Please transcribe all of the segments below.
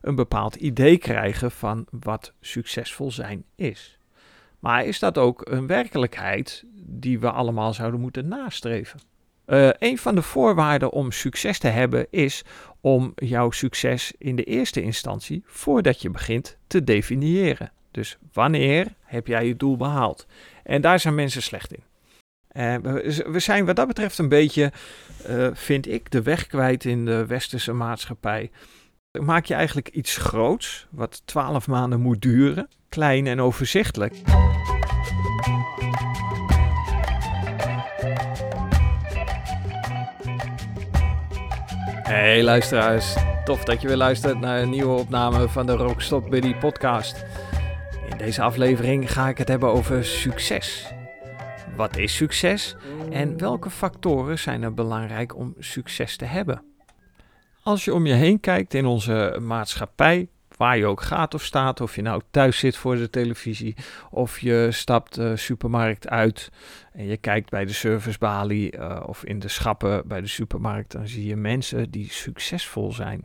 een bepaald idee krijgen van wat succesvol zijn is. Maar is dat ook een werkelijkheid die we allemaal zouden moeten nastreven? Uh, een van de voorwaarden om succes te hebben is om jouw succes in de eerste instantie, voordat je begint, te definiëren. Dus wanneer heb jij je doel behaald? En daar zijn mensen slecht in. Uh, we zijn wat dat betreft een beetje, uh, vind ik, de weg kwijt in de westerse maatschappij. Maak je eigenlijk iets groots, wat twaalf maanden moet duren, klein en overzichtelijk. Hey luisteraars, tof dat je weer luistert naar een nieuwe opname van de Rookstop Buddy podcast. In deze aflevering ga ik het hebben over succes. Wat is succes en welke factoren zijn er belangrijk om succes te hebben? Als je om je heen kijkt in onze maatschappij, waar je ook gaat of staat, of je nou thuis zit voor de televisie, of je stapt de supermarkt uit en je kijkt bij de servicebalie uh, of in de schappen bij de supermarkt, dan zie je mensen die succesvol zijn.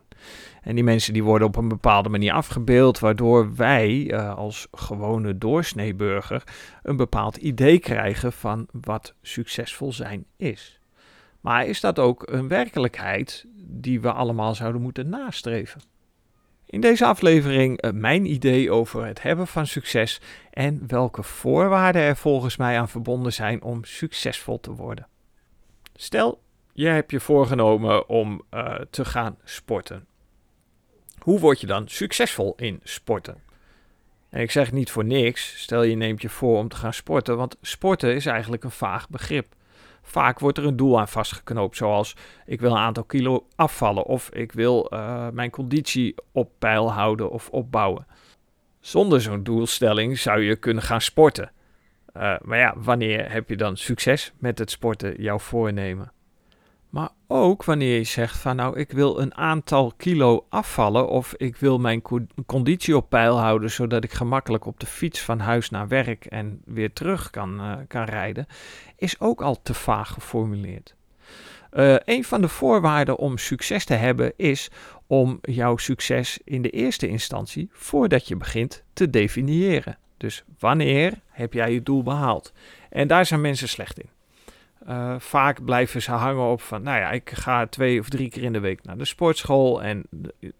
En die mensen die worden op een bepaalde manier afgebeeld, waardoor wij uh, als gewone doorsneeburger een bepaald idee krijgen van wat succesvol zijn is. Maar is dat ook een werkelijkheid die we allemaal zouden moeten nastreven? In deze aflevering uh, mijn idee over het hebben van succes en welke voorwaarden er volgens mij aan verbonden zijn om succesvol te worden. Stel, je hebt je voorgenomen om uh, te gaan sporten. Hoe word je dan succesvol in sporten? En ik zeg niet voor niks, stel je neemt je voor om te gaan sporten, want sporten is eigenlijk een vaag begrip. Vaak wordt er een doel aan vastgeknoopt, zoals ik wil een aantal kilo afvallen of ik wil uh, mijn conditie op peil houden of opbouwen. Zonder zo'n doelstelling zou je kunnen gaan sporten. Uh, maar ja, wanneer heb je dan succes met het sporten, jouw voornemen? Maar ook wanneer je zegt van nou ik wil een aantal kilo afvallen of ik wil mijn conditie op peil houden zodat ik gemakkelijk op de fiets van huis naar werk en weer terug kan, uh, kan rijden, is ook al te vaag geformuleerd. Uh, een van de voorwaarden om succes te hebben is om jouw succes in de eerste instantie, voordat je begint, te definiëren. Dus wanneer heb jij je doel behaald? En daar zijn mensen slecht in. Uh, vaak blijven ze hangen op van, nou ja, ik ga twee of drie keer in de week naar de sportschool en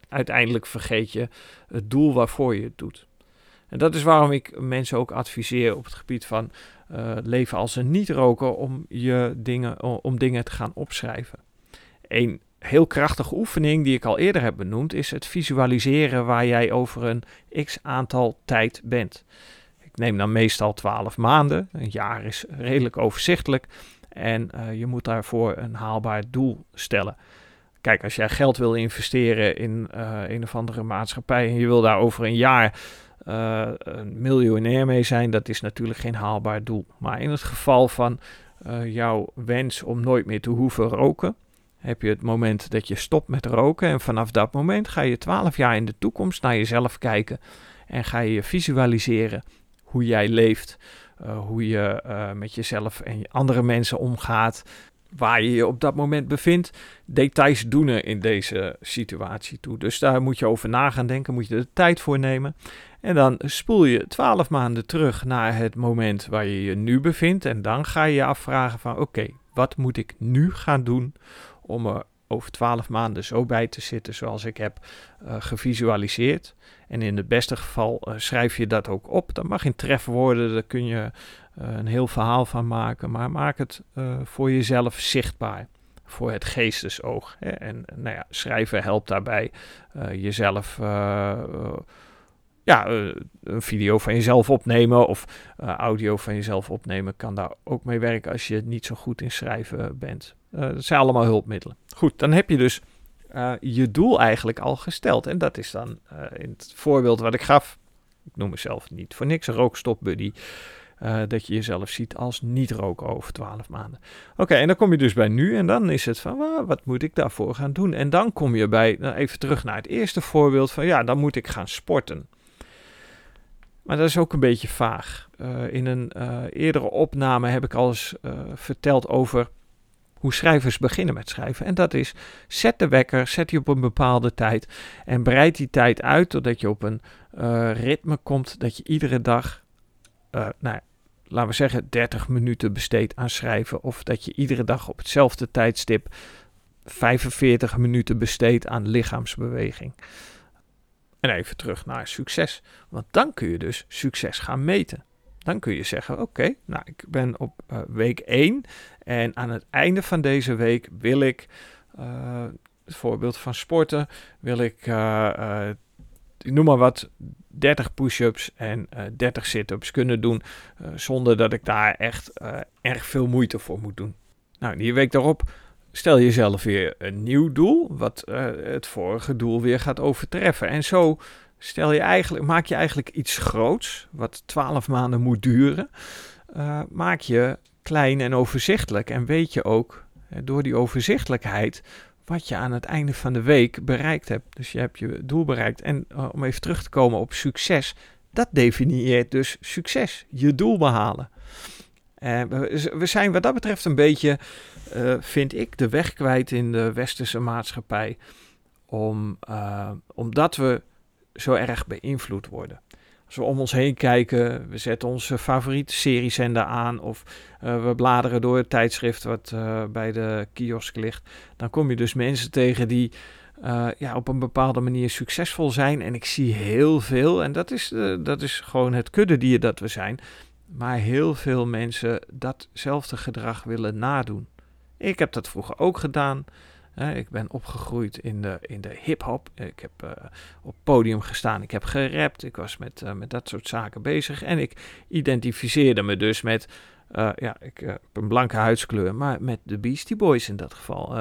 uiteindelijk vergeet je het doel waarvoor je het doet. En dat is waarom ik mensen ook adviseer op het gebied van uh, leven als een niet-roker om, je dingen, om dingen te gaan opschrijven. Een heel krachtige oefening die ik al eerder heb benoemd is het visualiseren waar jij over een x aantal tijd bent. Ik neem dan meestal 12 maanden, een jaar is redelijk overzichtelijk. En uh, je moet daarvoor een haalbaar doel stellen. Kijk, als jij geld wil investeren in uh, een of andere maatschappij en je wil daar over een jaar uh, een miljonair mee zijn, dat is natuurlijk geen haalbaar doel. Maar in het geval van jouw wens om nooit meer te hoeven roken, heb je het moment dat je stopt met roken. En vanaf dat moment ga je twaalf jaar in de toekomst naar jezelf kijken en ga je visualiseren hoe jij leeft hoe je uh, met jezelf en andere mensen omgaat, waar je je op dat moment bevindt, details doen er in deze situatie toe. Dus daar moet je over na gaan denken, moet je de tijd voor nemen. En dan spoel je twaalf maanden terug naar het moment waar je je nu bevindt. En dan ga je je afvragen van oké, wat moet ik nu gaan doen om er over twaalf maanden zo bij te zitten zoals ik heb uh, gevisualiseerd. En in het beste geval uh, schrijf je dat ook op. Dat mag in trefwoorden, daar kun je uh, een heel verhaal van maken. Maar maak het voor jezelf zichtbaar. Voor het geestesoog. Hè. En nou ja, schrijven helpt daarbij jezelf ja, een video van jezelf opnemen of audio van jezelf opnemen kan daar ook mee werken als je niet zo goed in schrijven bent. Uh, dat zijn allemaal hulpmiddelen. Goed, dan heb je dus uh, je doel eigenlijk al gesteld. En dat is dan in het voorbeeld wat ik gaf, ik noem mezelf niet voor niks een rookstopbuddy, dat je jezelf ziet als niet-roker over 12 maanden. Oké, en dan kom je dus bij nu en dan is het van, wat moet ik daarvoor gaan doen? En dan kom je bij, nou even terug naar het eerste voorbeeld van, ja, dan moet ik gaan sporten. Maar dat is ook een beetje vaag. Uh, in een uh, eerdere opname heb ik al eens uh, verteld over hoe schrijvers beginnen met schrijven. En dat is, zet de wekker, zet die op een bepaalde tijd en breid die tijd uit totdat je op een uh, ritme komt dat je iedere dag, uh, nou, laten we zeggen, 30 minuten besteedt aan schrijven. Of dat je iedere dag op hetzelfde tijdstip 45 minuten besteedt aan lichaamsbeweging. En even terug naar succes. Want dan kun je dus succes gaan meten. Dan kun je zeggen: Oké, nou, ik ben op uh, week 1 en aan het einde van deze week wil ik, uh, het voorbeeld van sporten, wil ik, uh, ik noem maar wat, 30 push-ups en 30 sit-ups kunnen doen. zonder dat ik daar echt erg veel moeite voor moet doen. Nou, die week daarop stel jezelf weer een nieuw doel, wat het vorige doel weer gaat overtreffen. En zo stel je eigenlijk, maak je eigenlijk iets groots, wat 12 maanden moet duren, uh, maak je klein en overzichtelijk. En weet je ook uh, door die overzichtelijkheid wat je aan het einde van de week bereikt hebt. Dus je hebt je doel bereikt. En om even terug te komen op succes, dat definieert dus succes, je doel behalen. we zijn wat dat betreft een beetje vind ik, de weg kwijt in de westerse maatschappij. Om, omdat we zo erg beïnvloed worden. Als we om ons heen kijken, we zetten onze favoriete seriezender aan of uh, we bladeren door het tijdschrift wat bij de kiosk ligt, dan kom je dus mensen tegen die ja, op een bepaalde manier succesvol zijn. En ik zie heel veel, en dat is, dat is gewoon het kuddedier dat we zijn, maar heel veel mensen datzelfde gedrag willen nadoen. Ik heb dat vroeger ook gedaan. Ik ben opgegroeid in de, in de hip-hop. Ik heb uh, op podium gestaan. Ik heb gerapt. Ik was met, uh, met dat soort zaken bezig. En ik identificeerde me dus met. Uh, ja, ik heb een blanke huidskleur. Maar met de Beastie Boys in dat geval.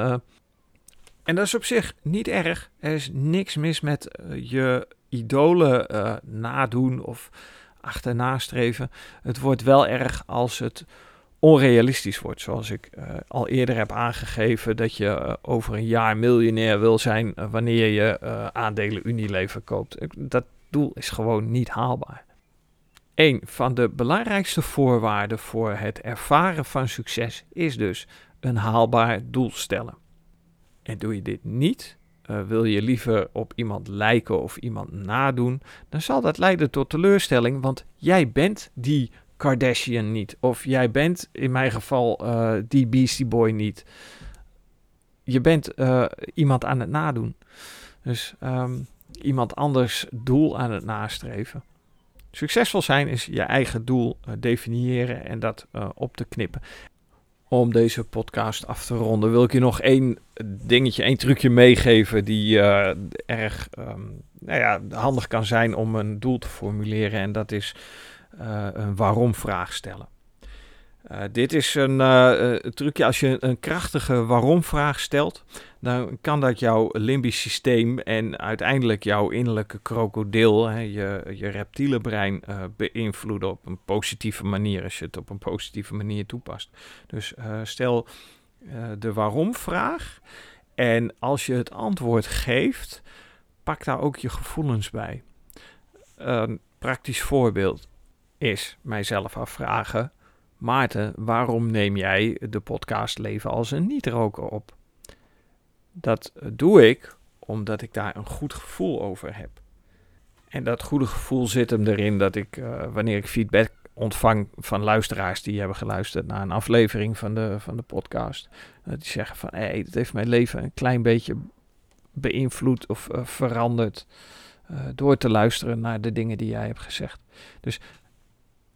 en dat is op zich niet erg. Er is niks mis met je idolen nadoen of achterna streven. Het wordt wel erg als het onrealistisch wordt. Zoals ik uh, al eerder heb aangegeven dat je uh, over een jaar miljonair wil zijn uh, wanneer je aandelen Unilever koopt. Dat doel is gewoon niet haalbaar. Een van de belangrijkste voorwaarden voor het ervaren van succes is dus een haalbaar doel stellen. En doe je dit niet, wil je liever op iemand lijken of iemand nadoen, dan zal dat leiden tot teleurstelling, want jij bent die Kardashian niet. Of jij bent in mijn geval uh, die Beastie Boy niet. Je bent uh, iemand aan het nadoen. Dus um, iemand anders doel aan het nastreven. Succesvol zijn is je eigen doel uh, definiëren en dat op te knippen. Om deze podcast af te ronden wil ik je nog één dingetje, één trucje meegeven die erg um, nou ja, handig kan zijn om een doel te formuleren. En dat is een waarom-vraag stellen. Uh, dit is een uh, trucje. Als je een krachtige waarom-vraag stelt, dan kan dat jouw limbisch systeem en uiteindelijk jouw innerlijke krokodil, hè, je, je reptiele brein, beïnvloeden op een positieve manier als je het op een positieve manier toepast. Dus stel de waarom-vraag en als je het antwoord geeft, pak daar ook je gevoelens bij. Een praktisch voorbeeld is mijzelf afvragen: Maarten, waarom neem jij de podcast Leven als een niet-roker op? Dat doe ik omdat ik daar een goed gevoel over heb. En dat goede gevoel zit hem erin dat ik, uh, wanneer ik feedback ontvang van luisteraars die hebben geluisterd naar een aflevering van de, van de podcast, uh, die zeggen van, hé, hey, het heeft mijn leven een klein beetje beïnvloed of uh, veranderd door te luisteren naar de dingen die jij hebt gezegd. Dus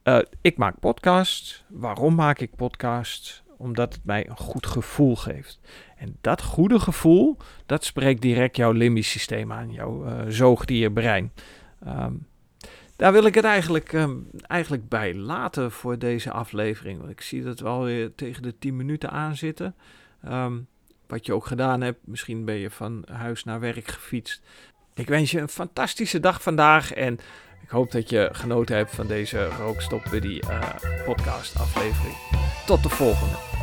uh, ik maak podcasts. Waarom maak ik podcasts? Omdat het mij een goed gevoel geeft. En dat goede gevoel, dat spreekt direct jouw limbisch systeem aan, jouw uh, zoogdierbrein. Um, daar wil ik het eigenlijk, um, eigenlijk bij laten voor deze aflevering. Want ik zie dat we alweer tegen de 10 minuten aan zitten. Um, wat je ook gedaan hebt, misschien ben je van huis naar werk gefietst. Ik wens je een fantastische dag vandaag en ik hoop dat je genoten hebt van deze Rookstop Buddy uh, podcast aflevering. Tot de volgende.